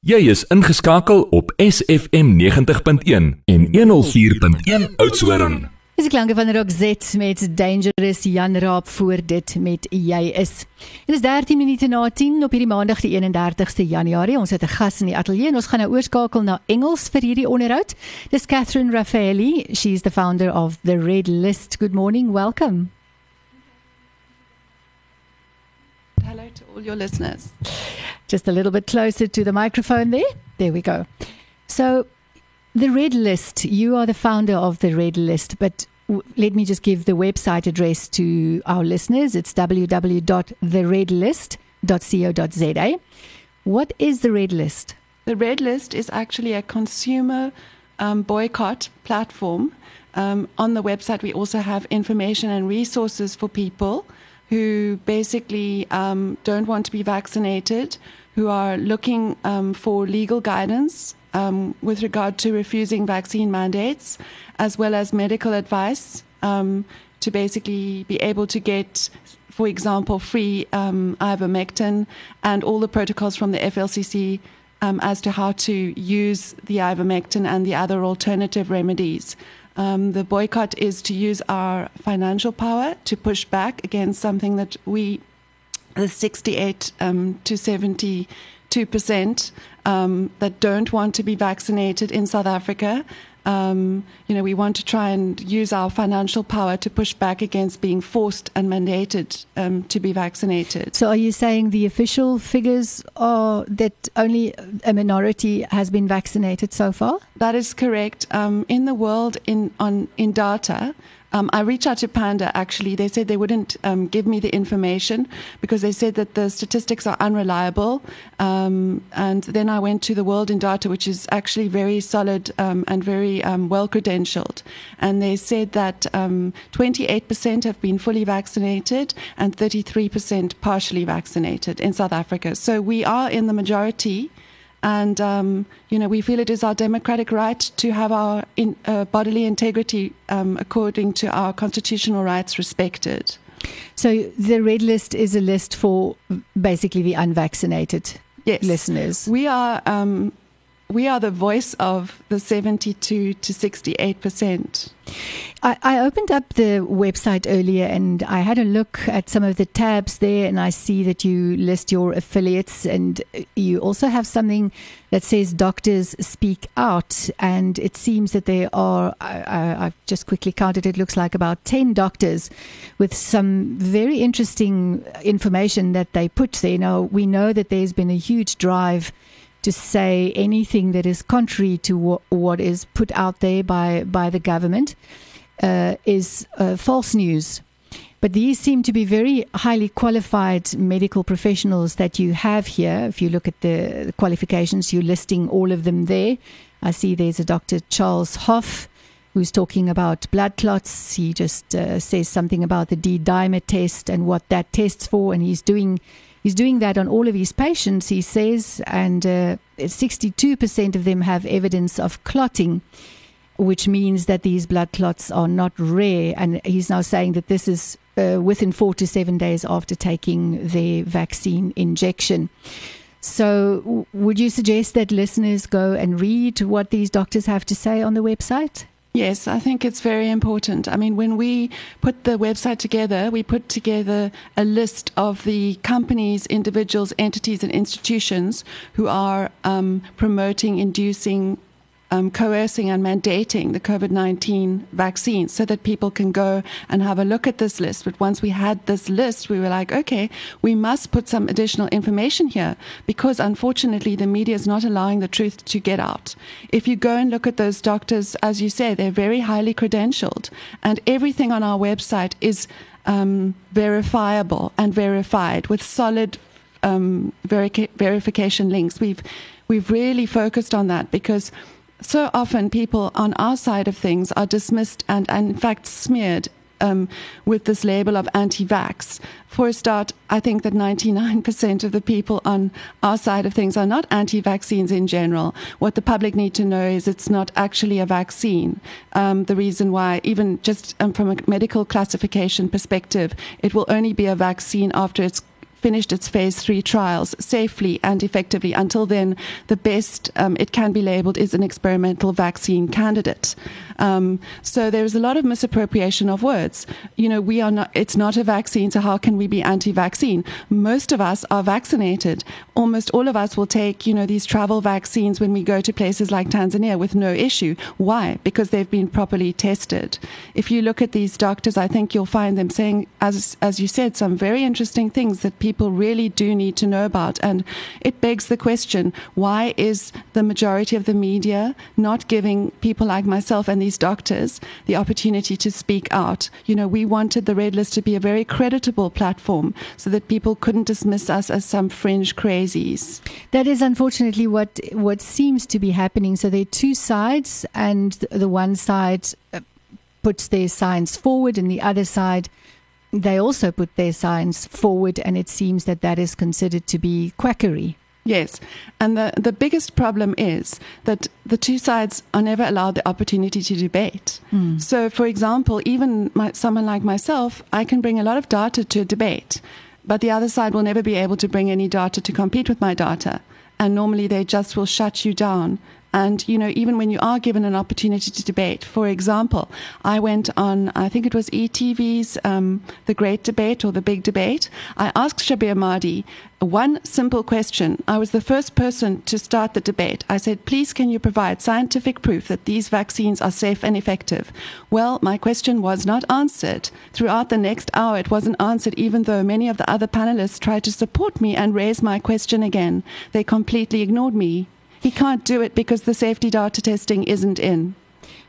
Jy is ingeskakel op SFM 90.1 en 104.1 Oudtshoorn. Dis die klanke van Roxette met Dangerous Jan Raap voor dit met jy is. Dit is 13 minute na 10 op hierdie Maandag die 31ste Januarie. Ons het 'n gas in die ateljee en ons gaan nou oorskakel na Engels vir hierdie onderhoud. Dis Catherine Raffaelli. She's the founder of the Red List. Good morning. Welcome. Hello to all your listeners. Just a little bit closer to the microphone there. There we go. So, the Red List, you are the founder of the Red List, but w- let me just give the website address to our listeners. It's www.theredlist.co.za. What is the Red List? The Red List is actually a consumer um, boycott platform. Um, on the website, we also have information and resources for people who basically um, don't want to be vaccinated, who are looking um, for legal guidance um, with regard to refusing vaccine mandates, as well as medical advice um, to basically be able to get, for example, free um, ivermectin and all the protocols from the FLCCC um, as to how to use the ivermectin and the other alternative remedies. Um, the boycott is to use our financial power to push back against something that we, the 68 um, to 72 percent um, that don't want to be vaccinated in South Africa. Um, you know, we want to try and use our financial power to push back against being forced and mandated um, to be vaccinated. So, are you saying the official figures are that only a minority has been vaccinated so far? That is correct. Um, in the world, in on in data, um, I reached out to Panda. Actually, they said they wouldn't um, give me the information because they said that the statistics are unreliable. Um, and then I went to the World in Data, which is actually very solid um, and very um, well credentialed. And they said that um, 28% have been fully vaccinated and 33% partially vaccinated in South Africa. So we are in the majority and um, you know we feel it is our democratic right to have our in, uh, bodily integrity um, according to our constitutional rights respected. So the red list is a list for basically the unvaccinated Yes. listeners. We are um, we are the voice of the 72 to 68 percent. I, opened up the website earlier and I had a look at some of the tabs there, and I see that you list your affiliates, and you also have something that says Doctors Speak Out. And it seems that there are, I, I've just quickly counted, it looks like about 10 doctors with some very interesting information that they put there. Now, we know that there's been a huge drive to say anything that is contrary to what, is put out there by, by the government uh, is uh, false news. But these seem to be very highly qualified medical professionals that you have here. If you look at the the qualifications, you're listing all of them there. I see there's a Dr. Charles Hoffe who's talking about blood clots. He just uh, says something about the D dimer test and what that tests for, and he's doing he's doing that on all of his patients. He says, and uh, 62% of them have evidence of clotting which means that these blood clots are not rare. And he's now saying that this is uh, within four to seven days after taking their vaccine injection. So, w- would you suggest that listeners go and read what these doctors have to say on the website? Yes, I think it's very important. I mean, when we put the website together, we put together a list of the companies, individuals, entities, and institutions who are um, promoting, inducing, um, coercing, and mandating the COVID 19 vaccine so that people can go and have a look at this list. But once we had this list, we were like, okay, we must put some additional information here because unfortunately the media is not allowing the truth to get out. If you go and look at those doctors, as you say, they're very highly credentialed, and everything on our website is um, verifiable and verified with solid um, verica- verification links. We've we've really focused on that because so often people on our side of things are dismissed and, and in fact smeared um, with this label of anti vax. For a start, I think that 99% of the people on our side of things are not anti vaccines in general. What the public need to know is it's not actually a vaccine. Um, the reason why, even just um, from a medical classification perspective, it will only be a vaccine after it's finished its phase three trials safely and effectively. Until then, the best um, it can be labeled is an experimental vaccine candidate. Um, so there is a lot of misappropriation of words. You know, we are not, it's not a vaccine, so how can we be anti vaccine? Most of us are vaccinated. Almost all of us will take, you know, these travel vaccines when we go to places like Tanzania with no issue. Why? Because they've been properly tested. If you look at these doctors, I think you'll find them saying, as, as you said, some very interesting things that people really do need to know about. And it begs the question why is the majority of the media not giving people like myself and these doctors the opportunity to speak out? You know, we wanted the Red List to be a very creditable platform so that people couldn't dismiss us as some fringe crazies. That is unfortunately what what seems to be happening. So there are two sides, and the one side uh, puts their science forward, and the other side they also put their science forward, and it seems that that is considered to be quackery. Yes, and the, the biggest problem is that the two sides are never allowed the opportunity to debate. Mm. So, for example, even my, someone like myself, I can bring a lot of data to a debate, but the other side will never be able to bring any data to compete with my data. And normally they just will shut you down and, you know, even when you are given an opportunity to debate, for example, I went on, I think it was ETV's um, The Great Debate or The Big Debate. I asked Shabir Madhi one simple question. I was the first person to start the debate. I said, please, can you provide scientific proof that these vaccines are safe and effective? Well, my question was not answered. Throughout the next hour, it wasn't answered, even though many of the other panelists tried to support me and raise my question again. They completely ignored me. He can't do it because the safety data testing isn't in.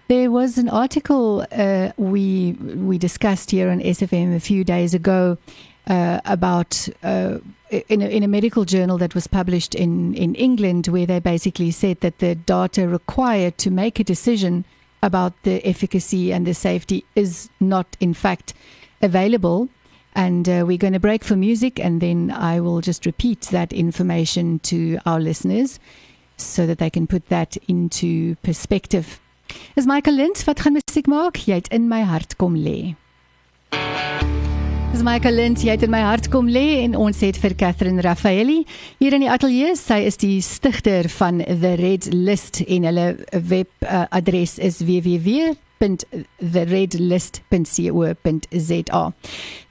There was an article uh, we we discussed here on SFM a few days ago uh, about uh, in, a, in a medical journal that was published in in England, where they basically said that the data required to make a decision about the efficacy and the safety is not, in fact, available. And uh, we're going to break for music, and then I will just repeat that information to our listeners. So that they can put that into perspective. Is Michael Lind wat gaan musiek maak? Jy het in my hart kom lê. Dis Michael Lind, jy het in my hart kom lê en ons het vir Catherine Raffaelli hier in die ateljee. Sy is die stigter van The Red List en hulle webadres uh, is www.theredlist.co.za.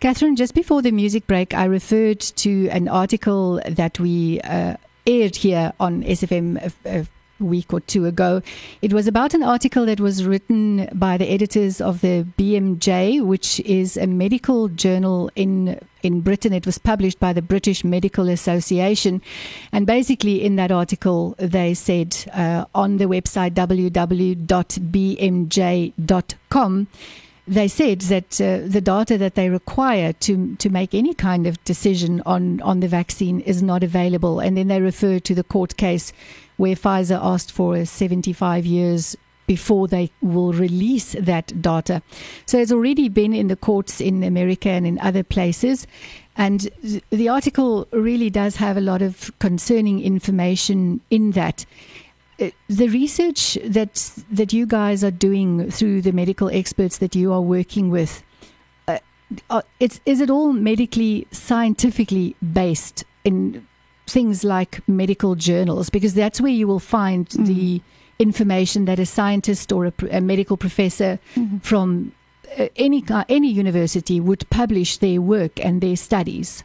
Catherine, just before the music break, I referred to an article that we uh, aired here on SFM a, a week or two ago. It was about an article that was written by the editors of the BMJ, which is a medical journal in in Britain. It was published by the British Medical Association, and basically in that article they said uh, on the website www.bmj.com they said that uh, the data that they require to to make any kind of decision on on the vaccine is not available, and then they refer to the court case where Pfizer asked for 75 years before they will release that data. So it's already been in the courts in America and in other places. And the article really does have a lot of concerning information in that. Uh, the research that that you guys are doing through the medical experts that you are working with, uh, it's is it all medically scientifically based in things like medical journals because that's where you will find mm-hmm. the information that a scientist or a, a medical professor mm-hmm. from uh, any any university would publish their work and their studies.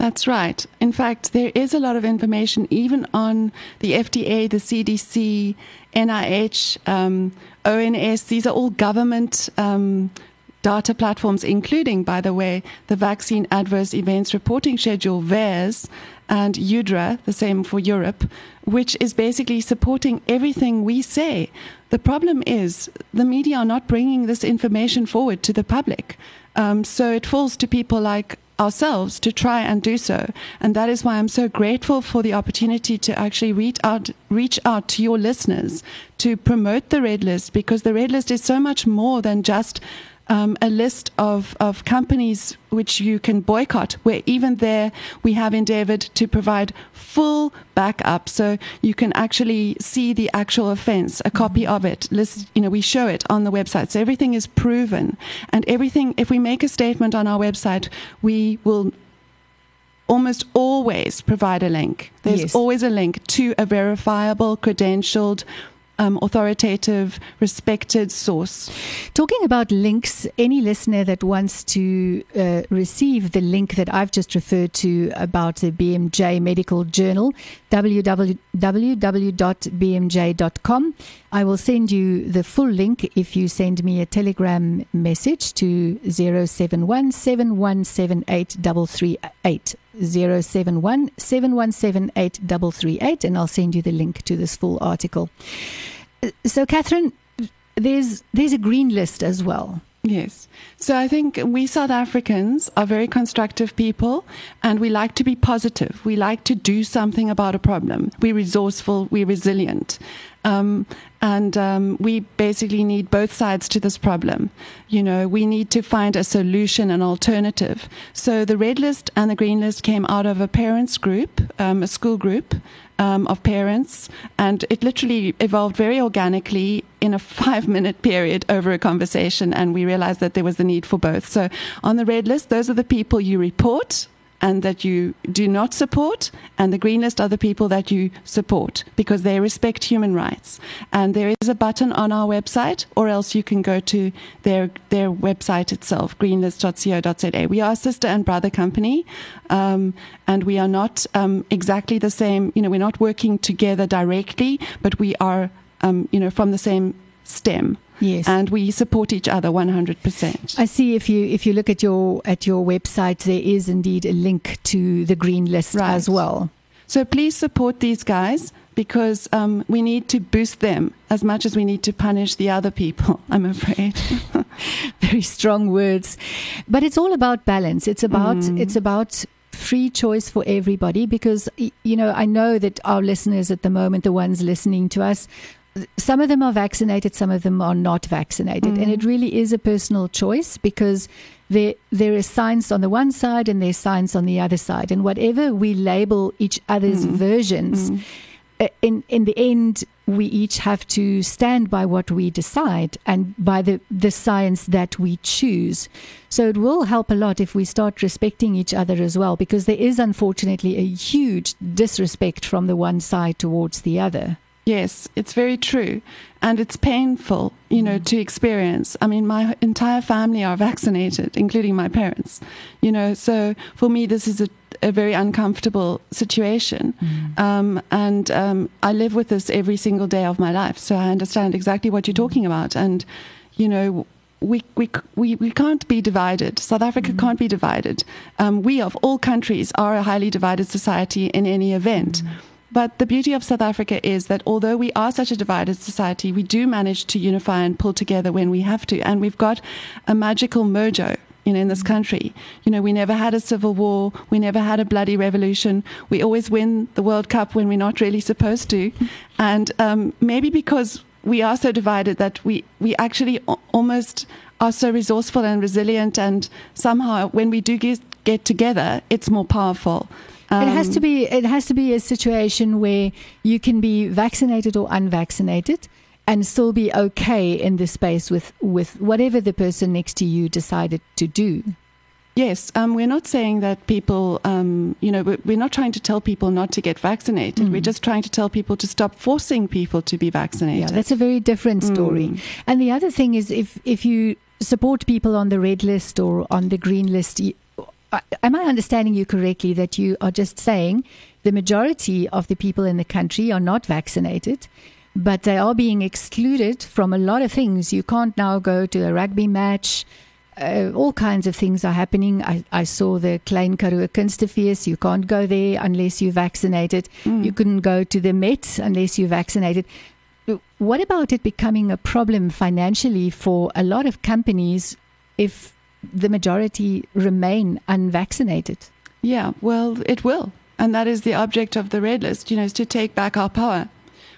That's right. In fact, there is a lot of information even on the FDA, the CDC, NIH, um, ONS. These are all government um, data platforms, including, by the way, the Vaccine Adverse Events Reporting Schedule, VAERS, and UDRA, the same for Europe, which is basically supporting everything we say. The problem is the media are not bringing this information forward to the public. Um, so it falls to people like ourselves to try and do so. And that is why I'm so grateful for the opportunity to actually reach out, reach out to your listeners to promote the Red List because the Red List is so much more than just um, a list of, of companies which you can boycott, where even there we have endeavored to provide full backup so you can actually see the actual offense, a copy of it. List, you know, we show it on the website. So everything is proven. And everything, if we make a statement on our website, we will almost always provide a link. There's Yes. always a link to a verifiable, credentialed, um, authoritative, respected source. Talking about links, any listener that wants to uh, receive the link that I've just referred to about the BMJ Medical Journal, www.bmj.com, I will send you the full link if you send me a telegram message to 071 7178338. 071 7178338 and I'll send you the link to this full article. So Catherine, there's there's a green list as well. Yes. So I think we South Africans are very constructive people and we like to be positive. We like to do something about a problem. We're resourceful, we're resilient. Um, and um, we basically need both sides to this problem. You know, we need to find a solution, an alternative. So the red list and the green list came out of a parents group, um, a school group um, of parents, and it literally evolved very organically in a five minute period over a conversation. And we realized that there was the need for both. So on the red list, those are the people you report and that you do not support, and the green list are the people that you support because they respect human rights. And there is a button on our website, or else you can go to their their website itself, greenlist.co.za. We are a sister and brother company, um, and we are not um, exactly the same. You know, we're not working together directly, but we are, um, you know, from the same stem. Yes. And we support each other 100%. I see if you if you look at your at your website there is indeed a link to the green list Right. as well. So please support these guys because um, we need to boost them as much as we need to punish the other people, I'm afraid. Very strong words. But it's all about balance. It's about it's about free choice for everybody because you know, I know that our listeners at the moment the ones listening to us some of them are vaccinated, some of them are not vaccinated, and it mm. really is a personal choice because there there is science on the one side and there's science on the other side, and whatever we label each other's mm. versions, mm. uh, in in the end, we each have to stand by what we decide and by the the science that we choose. So it will help a lot if we start respecting each other as well, because there is unfortunately a huge disrespect from the one side towards the other. Yes, it's very true. And it's painful, you know, to experience. I mean, my entire family are vaccinated, including my parents, you know, so for me, this is a, a very uncomfortable situation. Um, and um, I live with this every single day of my life. So I understand exactly what you're talking about. And, you know, we, we, we, we can't be divided. South Africa can't be divided. Um, we, of all countries, are a highly divided society in any event. But the beauty of South Africa is that although we are such a divided society, we do manage to unify and pull together when we have to. And we've got a magical mojo. You know, in this country, you know, we never had a civil war. We never had a bloody revolution. We always win the World Cup when we're not really supposed to. And um, maybe because we are so divided that we, we actually almost are so resourceful and resilient. And somehow when we do get, get together, it's more powerful. It has Um, to be it has to be a situation where you can be vaccinated or unvaccinated and still be okay in the space with with whatever the person next to you decided to do. Yes, um, we're not saying that people, um, you know, we're, not trying to tell people not to get vaccinated. We're just trying to tell people to stop forcing people to be vaccinated. Yeah, that's a very different story. Mm. And the other thing is, if if you support people on the red list or on the green list, am I understanding you correctly that you are just saying the majority of the people in the country are not vaccinated? But they are being excluded from a lot of things. You can't now go to a rugby match. Uh, all kinds of things are happening. I, I saw the Klein Karoo Kunstefees. You can't go there unless you're vaccinated. Mm. You couldn't go to the Met unless you're vaccinated. What about it becoming a problem financially for a lot of companies if the majority remain unvaccinated. Yeah, well, it will. And that is the object of the red list, you know, is to take back our power.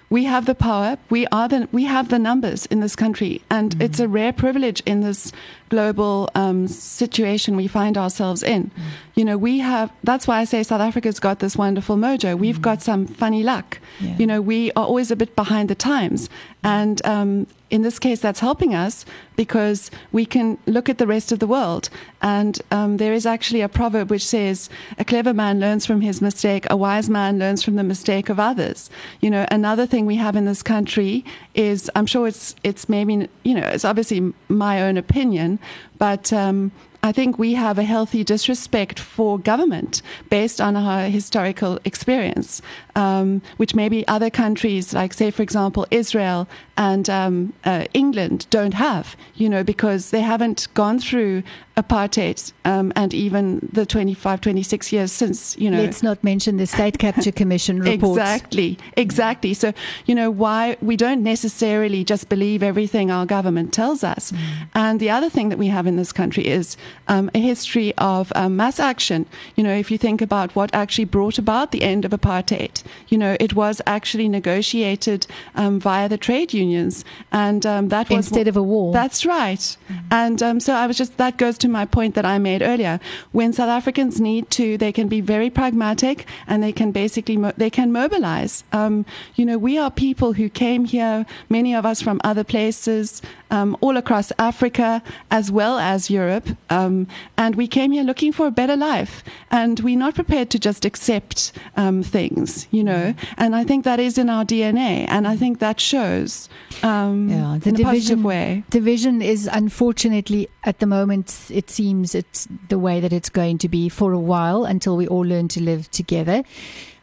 We have the power. We are the we have the numbers in this country, and mm-hmm. it's a rare privilege in this global um, situation we find ourselves in. Mm-hmm. You know, we have. That's why I say South Africa's got this wonderful mojo. We've mm-hmm. got some funny luck. Yeah. You know, we are always a bit behind the times, and um, in this case, that's helping us because we can look at the rest of the world. And um, there is actually a proverb which says, "A clever man learns from his mistake; a wise man learns from the mistake of others." You know, another thing we have in this country is, I'm sure it's it's maybe you know, it's obviously my own opinion, but um, I think we have a healthy disrespect for government based on our historical experience, um, which maybe other countries, like, say, for example, Israel and um, uh, England, don't have, you know, because they haven't gone through apartheid um, and even the 25, 26 years since, you know. Let's not mention the State Capture Commission report. Exactly, exactly. So, you know, why we don't necessarily just believe everything our government tells us. Mm. And the other thing that we have in this country is um, a history of um, mass action. You know, if you think about what actually brought about the end of apartheid, you know, it was actually negotiated um, via the trade unions. And um, that was. Instead of a war. That's right. Mm. And um, so I was just, that goes to my point that I made earlier. When South Africans need to, they can be very pragmatic and they can basically mo- they can mobilize. Um, you know, we are people who came here, many of us from other places, um, all across Africa as well as Europe, um, and we came here looking for a better life, and we're not prepared to just accept um, things, you know. And I think that is in our DNA, and I think that shows um, yeah, the in division, a positive way. Division is unfortunately at the moment it seems it's the way that it's going to be for a while until we all learn to live together.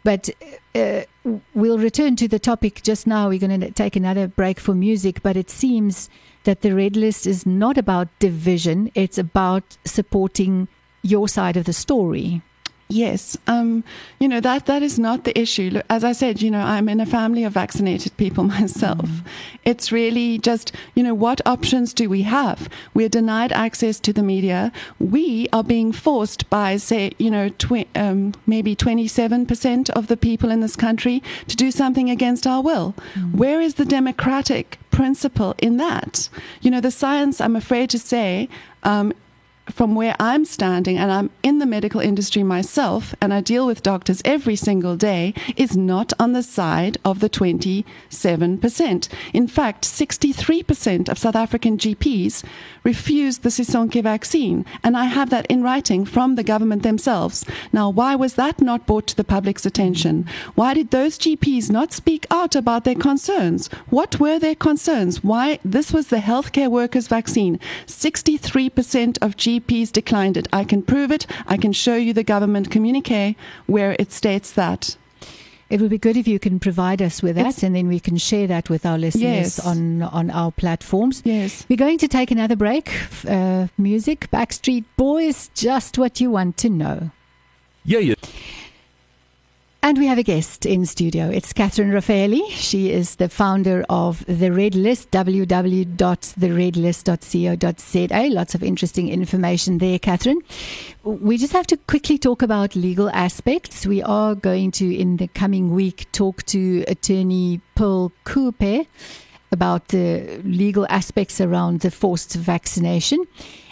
But uh, we'll return to the topic just now. We're going to take another break for music, but it seems that the red list is not about division, it's about supporting your side of the story. Yes, um, you know that that is not the issue. As I said, you know, I'm in a family of vaccinated people myself. Mm. It's really just, you know, what options do we have? We're denied access to the media. We are being forced by, say, you know, um, maybe 27% of the people in this country to do something against our will. Mm. Where is the democratic principle in that? You know, the science, I'm afraid to say, um, from where I'm standing, and I'm in the medical industry myself, and I deal with doctors every single day, is not on the side of the 27%. In fact, 63% of South African GPs refused the Sisonke vaccine, and I have that in writing from the government themselves. Now, why was that not brought to the public's attention? Why did those GPs not speak out about their concerns? What were their concerns? Why this was the healthcare workers vaccine? 63% of GPs GPs declined it. I can prove it. I can show you the government communique where it states that. It would be good if you can provide us with that, it's, and then we can share that with our listeners yes. on on our platforms. Yes, we're going to take another break. Uh, music, Backstreet Boys, just what you want to know. Yeah, yeah. And we have a guest in studio. It's Catherine Raphaely. She is the founder of The Red List, www.theredlist.co.za. Lots of interesting information there, Catherine. We just have to quickly talk about legal aspects. We are going to, in the coming week, talk to attorney Pearl Kupe about the legal aspects around the forced vaccination.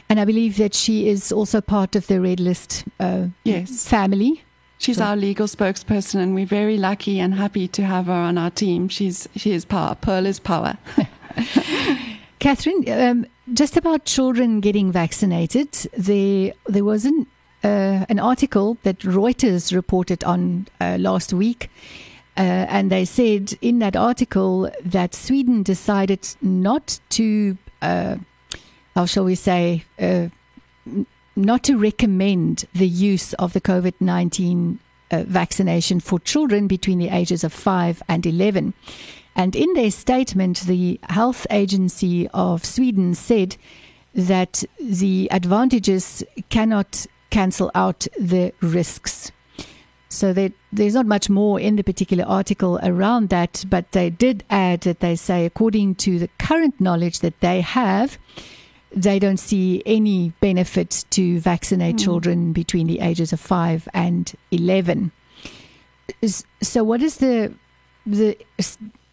And I believe that she is also part of the Red List uh, yes. family. She's our legal spokesperson, and we're very lucky and happy to have her on our team. She's she is power. Pearl is power. Catherine, um, just about children getting vaccinated, there there was an uh, an article that Reuters reported on uh, last week. Uh, and they said in that article that Sweden decided not to, uh, how shall we say, uh, not to recommend the use of the COVID 19 uh, vaccination for children between the ages of 5 and 11. And in their statement, the Health Agency of Sweden said that the advantages cannot cancel out the risks. So there's not much more in the particular article around that, but they did add that they say, according to the current knowledge that they have, they don't see any benefit to vaccinate mm. children between the ages of 5 and 11. So what is the the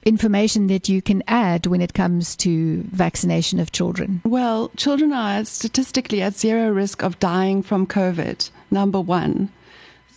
information that you can add when it comes to vaccination of children? Well, children are statistically at zero risk of dying from COVID, number 1.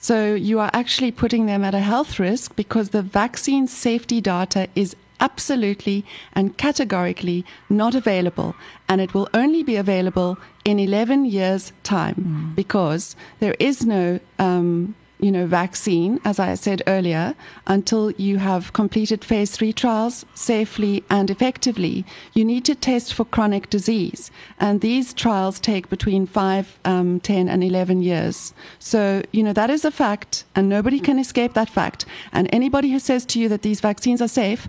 So you are actually putting them at a health risk because the vaccine safety data is absolutely and categorically not available. And it will only be available in 11 years' time mm. because there is no um, you know, vaccine, as I said earlier, until you have completed phase three trials safely and effectively, you need to test for chronic disease. And these trials take between 5, um, 10, and 11 years. So, you know, that is a fact, and nobody can escape that fact. And anybody who says to you that these vaccines are safe,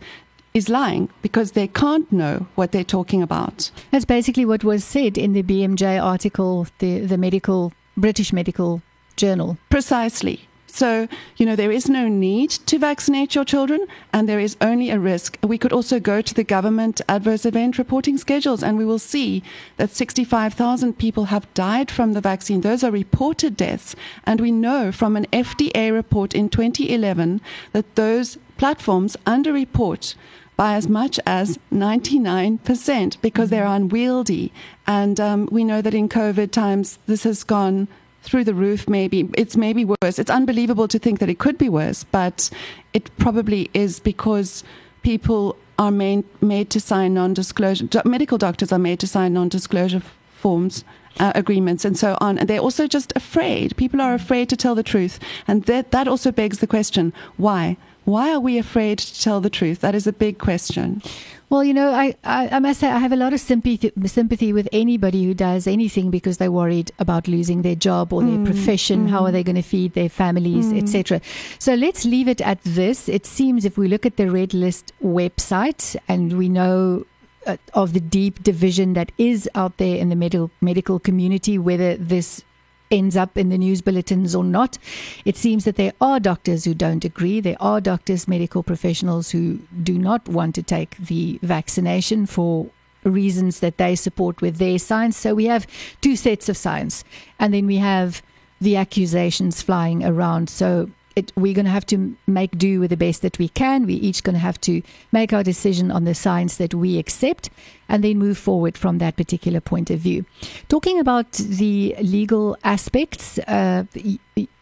is lying because they can't know what they're talking about. That's basically what was said in the BMJ article, the, the medical British medical journal. Precisely. So, you know, there is no need to vaccinate your children and there is only a risk. We could also go to the government adverse event reporting schedules and we will see that 65,000 people have died from the vaccine. Those are reported deaths. And we know from an FDA report in 2011 that those platforms underreport by as much as 99% because they're unwieldy. And um, we know that in COVID times, this has gone through the roof maybe. It's maybe worse. It's unbelievable to think that it could be worse but it probably is because people are made, made to sign non-disclosure medical doctors are made to sign non-disclosure forms uh, agreements and so on. And they're also just afraid. People are afraid to tell the truth. And that that also begs the question why why are we afraid to tell the truth that is a big question well, you know, I, I, I, must say I have a lot of sympathy sympathy with anybody who does anything because they're worried about losing their job or their mm, profession. Mm. How are they going to feed their families, mm. etc. So let's leave it at this. It seems if we look at the Red List website and we know uh, of the deep division that is out there in the medical medical community, whether this ends up in the news bulletins or not. It seems that there are doctors who don't agree. There are doctors, medical professionals who do not want to take the vaccination for reasons that they support with their science. So we have two sets of science, and then we have the accusations flying around. So it, we're going to have to make do with the best that we can. We're each going to have to make our decision on the science that we accept and then move forward from that particular point of view. Talking about the legal aspects, uh,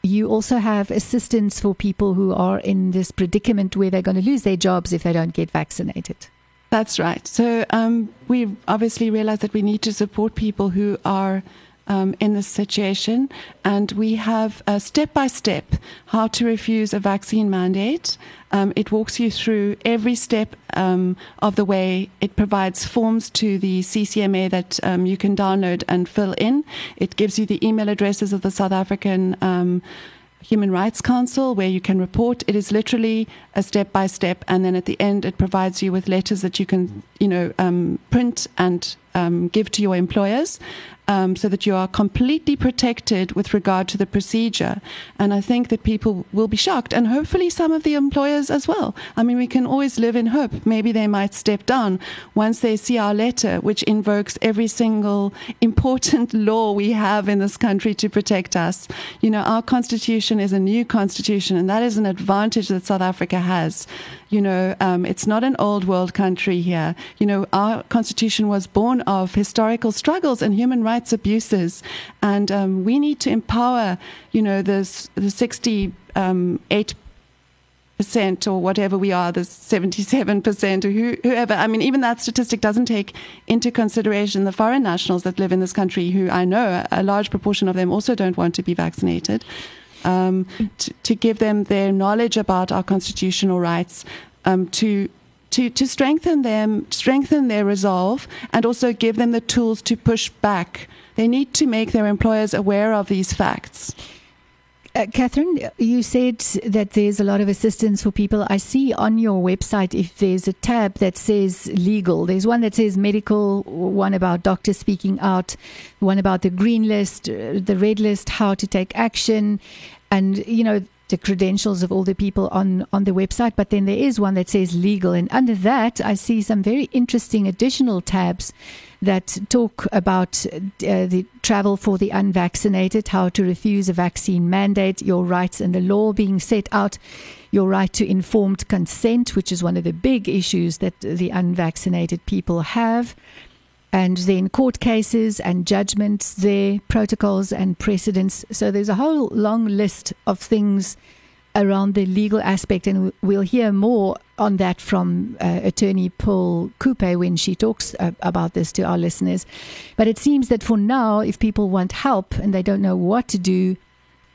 you also have assistance for people who are in this predicament where they're going to lose their jobs if they don't get vaccinated. That's right. So um, we obviously realize that we need to support people who are um, in this situation, and we have step by step how to refuse a vaccine mandate. Um, it walks you through every step um, of the way. It provides forms to the CCMA that um, you can download and fill in. It gives you the email addresses of the South African. Um, Human Rights Council where you can report. It is literally a step by step, and then at the end, it provides you with letters that you can, you know, um, print and um, give to your employers um, so that you are completely protected with regard to the procedure. And I think that people will be shocked, and hopefully some of the employers as well. I mean, we can always live in hope. Maybe they might step down once they see our letter, which invokes every single important law we have in this country to protect us. You know, our constitution is a new constitution, and that is an advantage that South Africa has. You know, um, it's not an old world country here. You know, our constitution was born of historical struggles and human rights abuses, and um, we need to empower, you know, this, the 68 um, percent or whatever we are, the 77 percent or who, whoever. I mean, even that statistic doesn't take into consideration the foreign nationals that live in this country, who I know a large proportion of them also don't want to be vaccinated um, to, to, give them their knowledge about our constitutional rights, um, to to, to strengthen them, strengthen their resolve, and also give them the tools to push back. They need to make their employers aware of these facts. Uh, Catherine, you said that there's a lot of assistance for people. I see on your website if there's a tab that says legal, there's one that says medical, one about doctors speaking out, one about the green list, uh, the red list, how to take action and you know the credentials of all the people on on the website but then there is one that says legal and under that i see some very interesting additional tabs that talk about uh, the travel for the unvaccinated, how to refuse a vaccine mandate, your rights and the law being set out, your right to informed consent, which is one of the big issues that the unvaccinated people have. And then court cases and judgments, their protocols and precedents. So there's a whole long list of things around the legal aspect, and we'll hear more on that from uh, attorney Pearl Kupe when she talks uh, about this to our listeners. But it seems that for now, if people want help and they don't know what to do,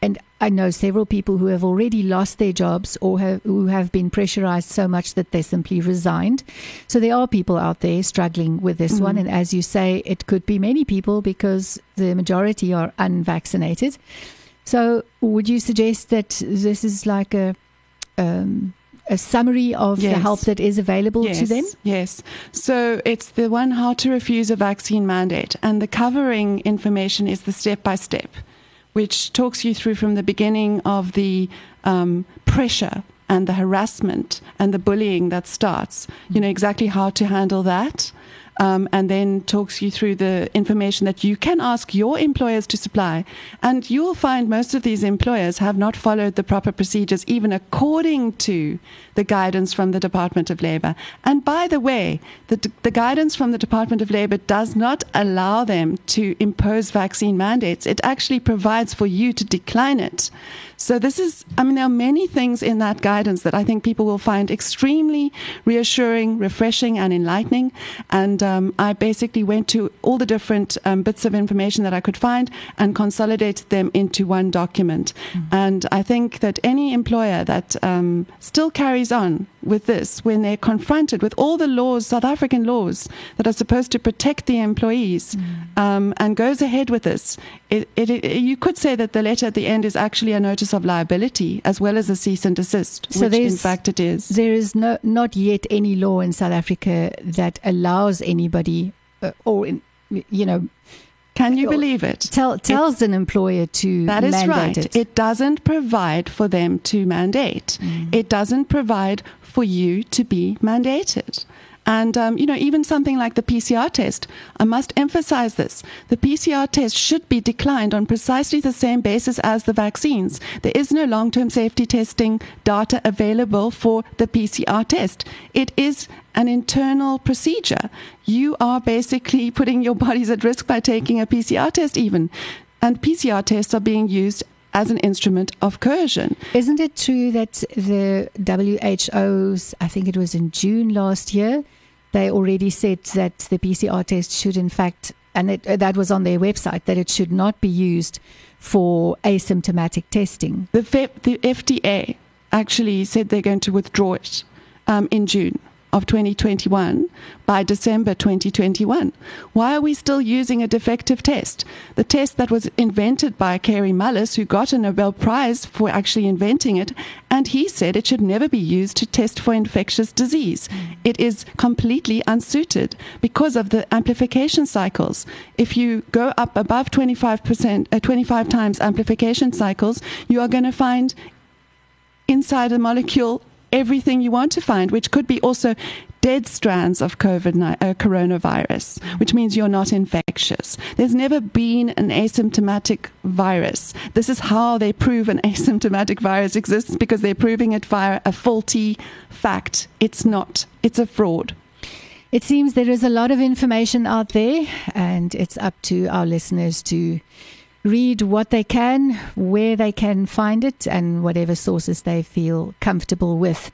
and I know several people who have already lost their jobs or have, who have been pressurized so much that they simply resigned. So there are people out there struggling with this mm-hmm. one. And as you say, it could be many people because the majority are unvaccinated. So, would you suggest that this is like a um, a summary of yes. the help that is available yes. to them? Yes. So it's the one how to refuse a vaccine mandate, and the covering information is the step by step, which talks you through from the beginning of the um, pressure and the harassment and the bullying that starts. You know exactly how to handle that um, and then talks you through the information that you can ask your employers to supply. And you'll find most of these employers have not followed the proper procedures, even according to the guidance from the Department of Labor. And by the way, the, the guidance from the Department of Labor does not allow them to impose vaccine mandates. It actually provides for you to decline it. So this is, I mean, there are many things in that guidance that I think people will find extremely reassuring, refreshing, and enlightening. And um, I basically went to all the different um, bits of information that I could find and consolidated them into one document. Mm-hmm. And I think that any employer that um, still carries on with this, when they're confronted with all the laws, South African laws, that are supposed to protect the employees, mm-hmm. and goes ahead with this, it, it, it, you could say that the letter at the end is actually a notice of liability as well as a cease and desist, so which in fact it is. There is no, not yet any law in South Africa that allows anybody, uh, or in, you know, can you believe it? Tell, tells it's, an employer to That is right. It. it. doesn't provide for them to mandate. Mm. It doesn't provide for you to be mandated. And, um, you know, even something like the PCR test, I must emphasize this. The PCR test should be declined on precisely the same basis as the vaccines. There is no long term safety testing data available for the PCR test. It is an internal procedure. You are basically putting your bodies at risk by taking a PCR test, even. And PCR tests are being used as an instrument of coercion. Isn't it true that the WHO's, I think it was in June last year, they already said that the PCR test should, in fact, and it, uh, that was on their website, that it should not be used for asymptomatic testing. The, the FDA actually said they're going to withdraw it um, in June of 2021 by December 2021. Why are we still using a defective test? The test that was invented by Kary Mullis, who got a Nobel Prize for actually inventing it, and he said it should never be used to test for infectious disease. It is completely unsuited because of the amplification cycles. If you go up above 25%, uh, 25 times amplification cycles, you are going to find inside a molecule everything you want to find, which could be also dead strands of COVID uh, coronavirus, which means you're not infectious. There's never been an asymptomatic virus. This is how they prove an asymptomatic virus exists because they're proving it via a faulty fact. It's not. It's a fraud. It seems there is a lot of information out there, and it's up to our listeners to read what they can, where they can find it, and whatever sources they feel comfortable with.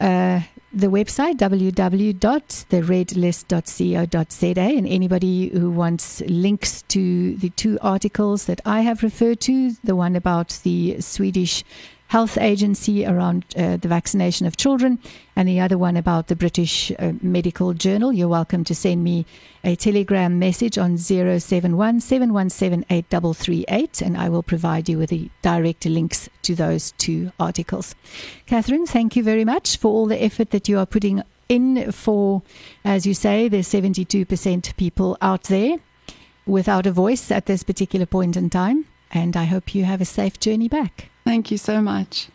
Uh, the website www.theredlist.co.za and anybody who wants links to the two articles that I have referred to the one about the Swedish Health Agency around uh, the vaccination of children, and the other one about the British uh, Medical Journal. You're welcome to send me a telegram message on 071 717 and I will provide you with the direct links to those two articles. Catherine, thank you very much for all the effort that you are putting in for, as you say, the 72% people out there without a voice at this particular point in time. And I hope you have a safe journey back. Thank you so much.